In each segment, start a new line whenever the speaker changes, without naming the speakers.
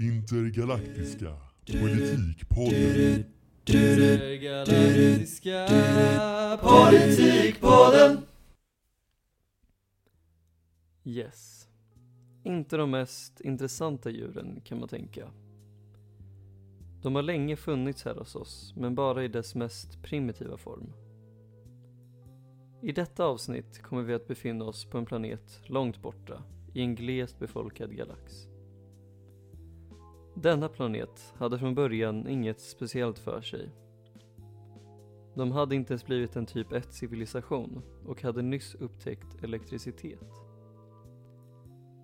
Intergalaktiska politikpodden.
Intergalaktiska politikpodden Yes. Inte de mest intressanta djuren kan man tänka. De har länge funnits här hos oss, men bara i dess mest primitiva form. I detta avsnitt kommer vi att befinna oss på en planet långt borta, i en glest befolkad galax. Denna planet hade från början inget speciellt för sig. De hade inte ens blivit en typ 1-civilisation och hade nyss upptäckt elektricitet.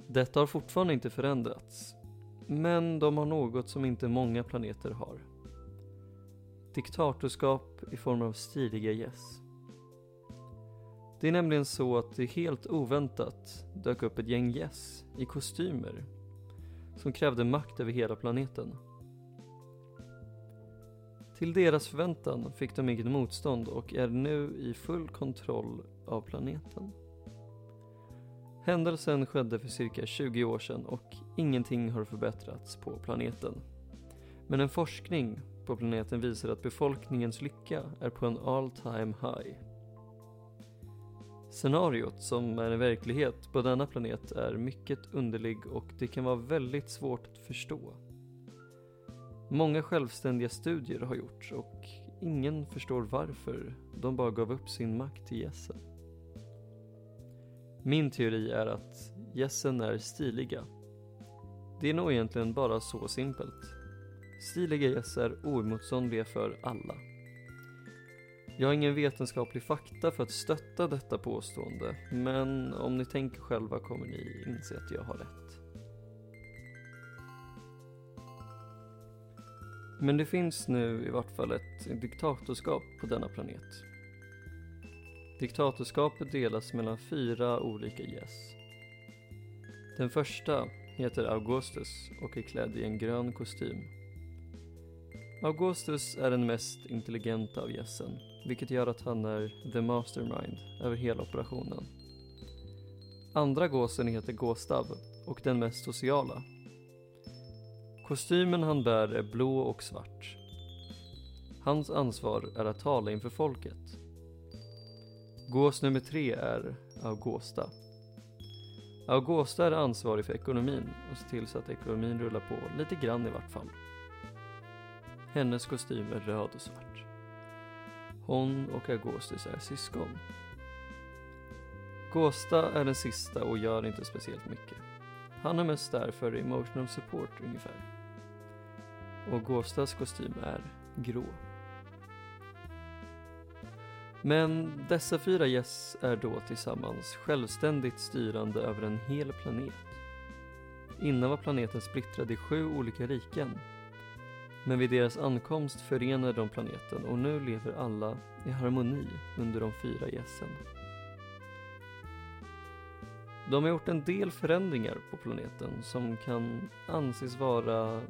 Detta har fortfarande inte förändrats, men de har något som inte många planeter har. Diktatorskap i form av stiliga gäss. Det är nämligen så att det helt oväntat dök upp ett gäng gäss i kostymer som krävde makt över hela planeten. Till deras förväntan fick de inget motstånd och är nu i full kontroll av planeten. Händelsen skedde för cirka 20 år sedan och ingenting har förbättrats på planeten. Men en forskning på planeten visar att befolkningens lycka är på en all time high. Scenariot som är en verklighet på denna planet är mycket underlig och det kan vara väldigt svårt att förstå. Många självständiga studier har gjorts och ingen förstår varför de bara gav upp sin makt till gässen. Min teori är att gässen är stiliga. Det är nog egentligen bara så simpelt. Stiliga gäss är oemotståndliga för alla. Jag har ingen vetenskaplig fakta för att stötta detta påstående, men om ni tänker själva kommer ni inse att jag har rätt. Men det finns nu i vart fall ett diktatorskap på denna planet. Diktatorskapet delas mellan fyra olika gäss. Den första heter Augustus och är klädd i en grön kostym. Augustus är den mest intelligenta av gässen, vilket gör att han är the mastermind över hela operationen. Andra gåsen heter Gåstav och den mest sociala. Kostymen han bär är blå och svart. Hans ansvar är att tala inför folket. Gås nummer tre är Augusta. Augusta är ansvarig för ekonomin och ser till så att ekonomin rullar på lite grann i vart fall. Hennes kostym är röd och svart. Hon och Augustus är syskon. Gåsta är den sista och gör inte speciellt mycket. Han är mest där för emotional support ungefär. Och Gåstas kostym är grå. Men dessa fyra gäss är då tillsammans självständigt styrande över en hel planet. Innan var planeten splittrad i sju olika riken. Men vid deras ankomst förenade de planeten och nu lever alla i harmoni under de fyra gässen. De har gjort en del förändringar på planeten som kan anses vara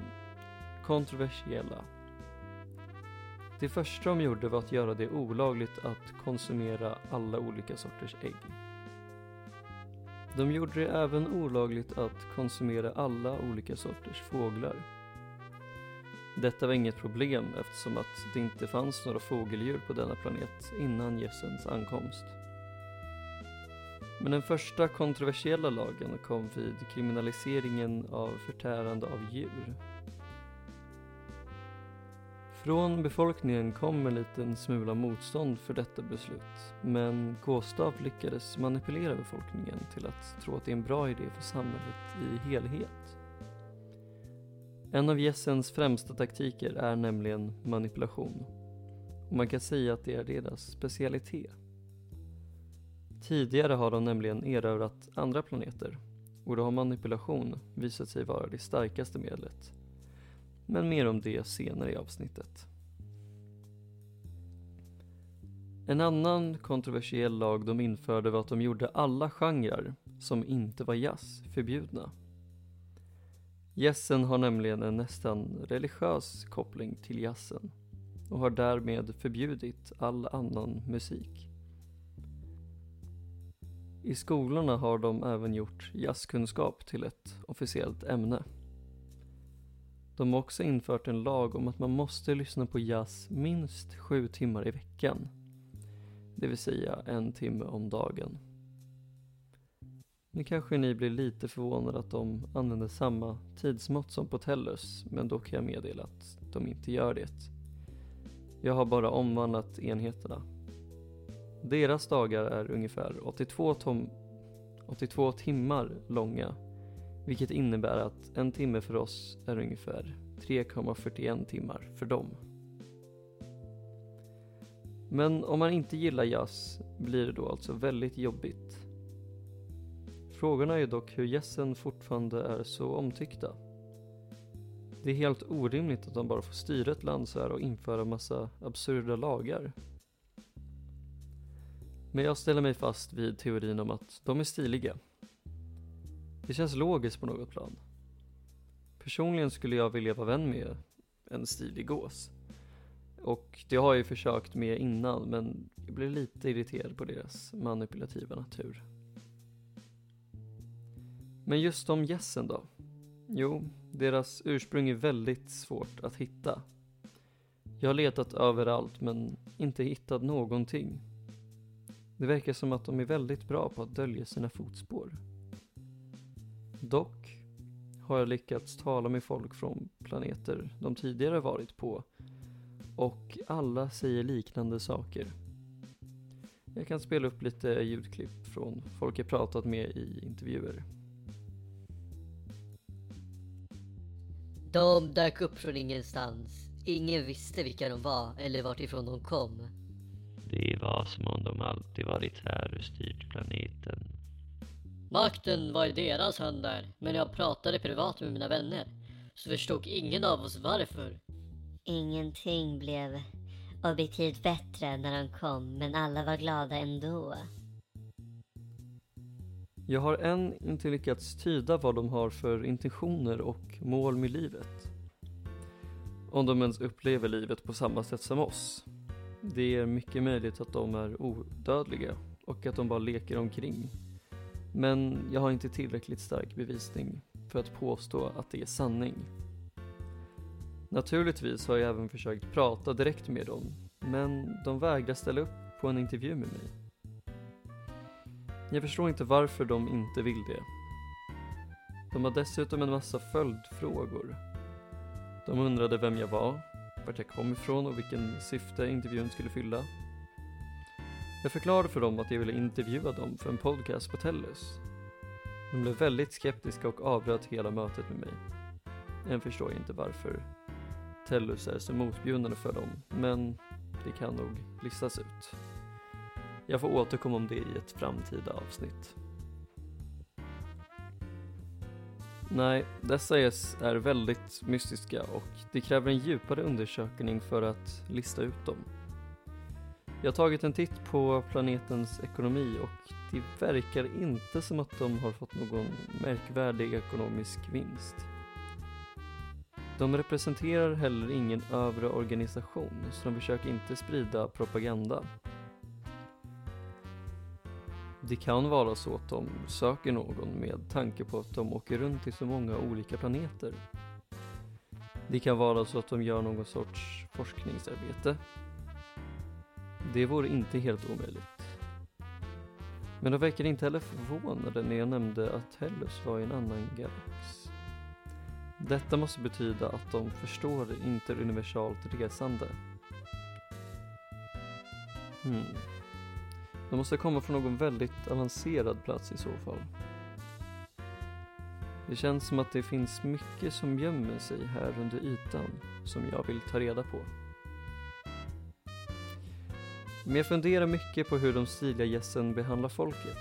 kontroversiella det första de gjorde var att göra det olagligt att konsumera alla olika sorters ägg. De gjorde det även olagligt att konsumera alla olika sorters fåglar. Detta var inget problem eftersom att det inte fanns några fågeldjur på denna planet innan gässens ankomst. Men den första kontroversiella lagen kom vid kriminaliseringen av förtärande av djur. Från befolkningen kom en liten smula motstånd för detta beslut, men Gåstav lyckades manipulera befolkningen till att tro att det är en bra idé för samhället i helhet. En av gässens främsta taktiker är nämligen manipulation. Och man kan säga att det är deras specialitet. Tidigare har de nämligen erövrat andra planeter och då har manipulation visat sig vara det starkaste medlet men mer om det senare i avsnittet. En annan kontroversiell lag de införde var att de gjorde alla genrer som inte var jazz förbjudna. Gässen har nämligen en nästan religiös koppling till jazzen och har därmed förbjudit all annan musik. I skolorna har de även gjort jazzkunskap till ett officiellt ämne. De har också infört en lag om att man måste lyssna på jazz minst sju timmar i veckan. Det vill säga en timme om dagen. Nu kanske ni blir lite förvånade att de använder samma tidsmått som på Tellus, men då kan jag meddela att de inte gör det. Jag har bara omvandlat enheterna. Deras dagar är ungefär 82, tom 82 timmar långa, vilket innebär att en timme för oss är ungefär 3,41 timmar för dem. Men om man inte gillar jazz blir det då alltså väldigt jobbigt. Frågorna är ju dock hur gässen fortfarande är så omtyckta. Det är helt orimligt att de bara får styra ett land så här och införa massa absurda lagar. Men jag ställer mig fast vid teorin om att de är stiliga. Det känns logiskt på något plan. Personligen skulle jag vilja vara vän med en stilig gås. Och det har jag ju försökt med innan men jag blir lite irriterad på deras manipulativa natur. Men just om gässen då? Jo, deras ursprung är väldigt svårt att hitta. Jag har letat överallt men inte hittat någonting. Det verkar som att de är väldigt bra på att dölja sina fotspår. Dock har jag lyckats tala med folk från planeter de tidigare varit på och alla säger liknande saker. Jag kan spela upp lite ljudklipp från folk jag pratat med i intervjuer.
De dök upp från ingenstans. Ingen visste vilka de var eller vart ifrån de kom.
Det var som om de alltid varit här och styrt planeten.
Makten var i deras händer, men jag pratade privat med mina vänner. Så förstod ingen av oss varför.
Ingenting blev objektivt bättre när de kom, men alla var glada ändå.
Jag har än inte lyckats tyda vad de har för intentioner och mål med livet. Om de ens upplever livet på samma sätt som oss. Det är mycket möjligt att de är odödliga och att de bara leker omkring. Men jag har inte tillräckligt stark bevisning för att påstå att det är sanning. Naturligtvis har jag även försökt prata direkt med dem, men de vägrar ställa upp på en intervju med mig. Jag förstår inte varför de inte vill det. De har dessutom en massa följdfrågor. De undrade vem jag var, vart jag kom ifrån och vilken syfte intervjun skulle fylla. Jag förklarade för dem att jag ville intervjua dem för en podcast på Tellus. De blev väldigt skeptiska och avbröt hela mötet med mig. Än förstår jag inte varför Tellus är så motbjudande för dem, men det kan nog listas ut. Jag får återkomma om det i ett framtida avsnitt. Nej, dessa gäss är väldigt mystiska och det kräver en djupare undersökning för att lista ut dem. Jag har tagit en titt på planetens ekonomi och det verkar inte som att de har fått någon märkvärdig ekonomisk vinst. De representerar heller ingen övre organisation så de försöker inte sprida propaganda. Det kan vara så att de söker någon med tanke på att de åker runt till så många olika planeter. Det kan vara så att de gör någon sorts forskningsarbete. Det vore inte helt omöjligt. Men de verkar inte heller förvånade när jag nämnde att Hellus var i en annan galax. Detta måste betyda att de förstår interuniversalt resande. Hmm. De måste komma från någon väldigt avancerad plats i så fall. Det känns som att det finns mycket som gömmer sig här under ytan som jag vill ta reda på. Men jag funderar mycket på hur de stiliga gässen behandlar folket.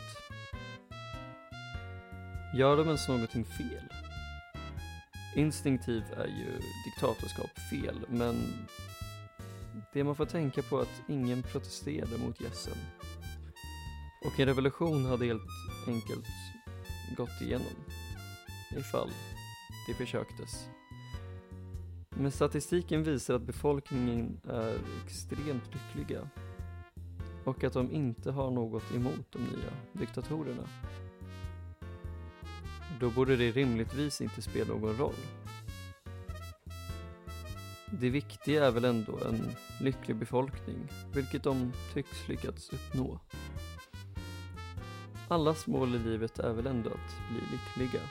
Gör de ens någonting fel? Instinktiv är ju diktatorskap fel, men det man får tänka på är att ingen protesterade mot gässen. Och en revolution hade helt enkelt gått igenom. Ifall det försöktes. Men statistiken visar att befolkningen är extremt lyckliga. Och att de inte har något emot de nya diktatorerna. Då borde det rimligtvis inte spela någon roll. det viktiga är väl ändå en lycklig befolkning, vilket de tycks lyckats uppnå. Allas mål i livet är väl ändå att bli lyckliga.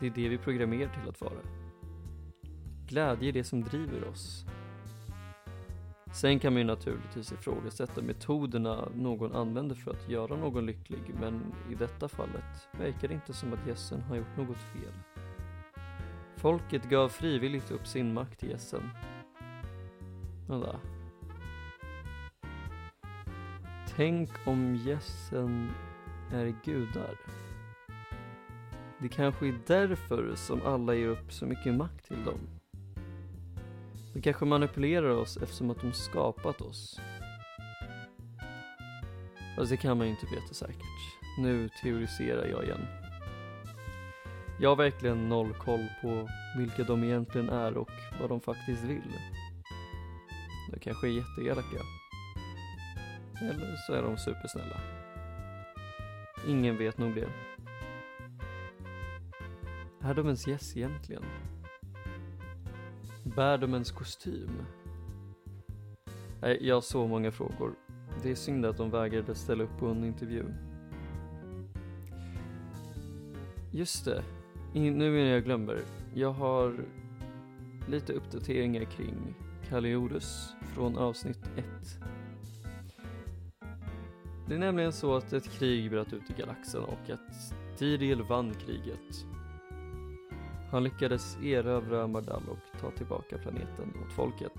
Det är det vi programmerar till att vara. Glädje är det som driver oss. Sen kan man ju naturligtvis ifrågasätta metoderna någon använder för att göra någon lycklig, men i detta fallet verkar det inte som att gässen har gjort något fel. Folket gav frivilligt upp sin makt till gässen. Vänta. Tänk om gässen är gudar. Det kanske är därför som alla ger upp så mycket makt till dem. De kanske manipulerar oss eftersom att de skapat oss. Fast det kan man ju inte veta säkert. Nu teoriserar jag igen. Jag har verkligen noll koll på vilka de egentligen är och vad de faktiskt vill. De kanske är jätteelaka. Eller så är de supersnälla. Ingen vet nog det. Är de ens gäss egentligen? Bär de ens kostym? Nej, jag har så många frågor. Det är synd att de vägrade ställa upp på en intervju. Just det, nu innan jag glömmer. Jag har lite uppdateringar kring Kalliodus från avsnitt 1. Det är nämligen så att ett krig bröt ut i galaxen och att Tiriel vann kriget. Han lyckades erövra Mardal och ta tillbaka planeten åt folket.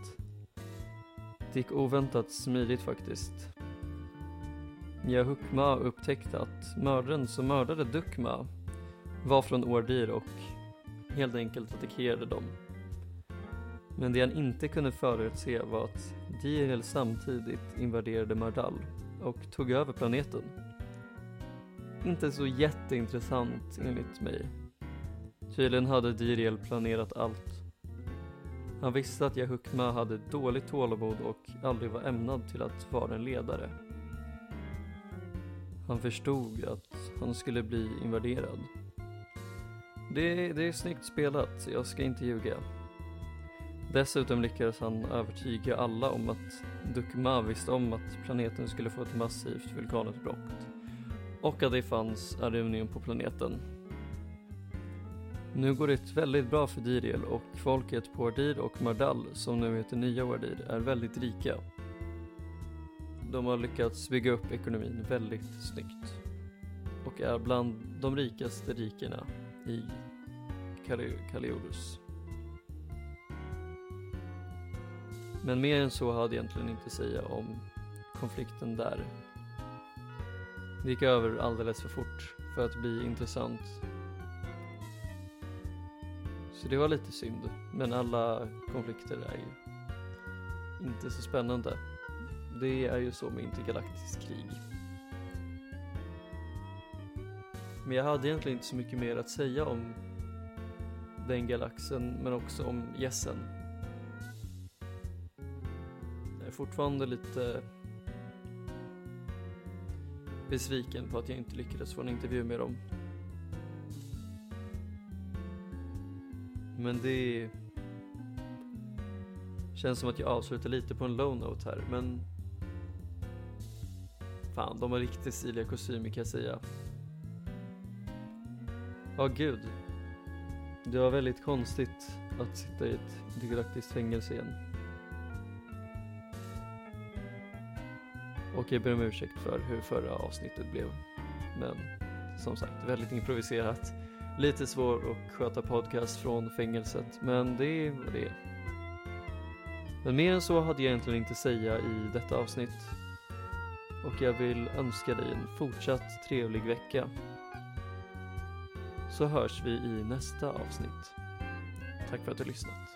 Det gick oväntat smidigt faktiskt. Yahukma upptäckte att mördaren som mördade Dukma var från Ordir och helt enkelt attackerade dem. Men det han inte kunde förutse var att Direl samtidigt invaderade Mardal och tog över planeten. Inte så jätteintressant enligt mig. Tydligen hade Diriel planerat allt. Han visste att Yahukma hade dåligt tålamod och aldrig var ämnad till att vara en ledare. Han förstod att han skulle bli invaderad. Det, det är snyggt spelat, jag ska inte ljuga. Dessutom lyckades han övertyga alla om att Dukma visste om att planeten skulle få ett massivt vulkanutbrott och att det fanns aluminium på planeten. Nu går det väldigt bra för Diriel och folket på Ardir och Mardal, som nu heter Nya Ardir, är väldigt rika. De har lyckats bygga upp ekonomin väldigt snyggt och är bland de rikaste rikena i Kaliodus. Men mer än så hade jag egentligen inte att säga om konflikten där. Det gick över alldeles för fort för att bli intressant. Så det var lite synd, men alla konflikter är ju inte så spännande. Det är ju så med intergalaktiskt krig. Men jag hade egentligen inte så mycket mer att säga om den galaxen, men också om gässen fortfarande lite besviken på att jag inte lyckades få en intervju med dem. Men det känns som att jag avslutar lite på en low note här, men fan, de har riktigt stiliga kostymer kan jag säga. Ja, oh, gud. Det var väldigt konstigt att sitta i ett intergalaktiskt fängelse igen. Och jag ber om ursäkt för hur förra avsnittet blev. Men som sagt, väldigt improviserat. Lite svår att sköta podcast från fängelset, men det var det Men mer än så hade jag egentligen inte säga i detta avsnitt. Och jag vill önska dig en fortsatt trevlig vecka så hörs vi i nästa avsnitt. Tack för att du lyssnat.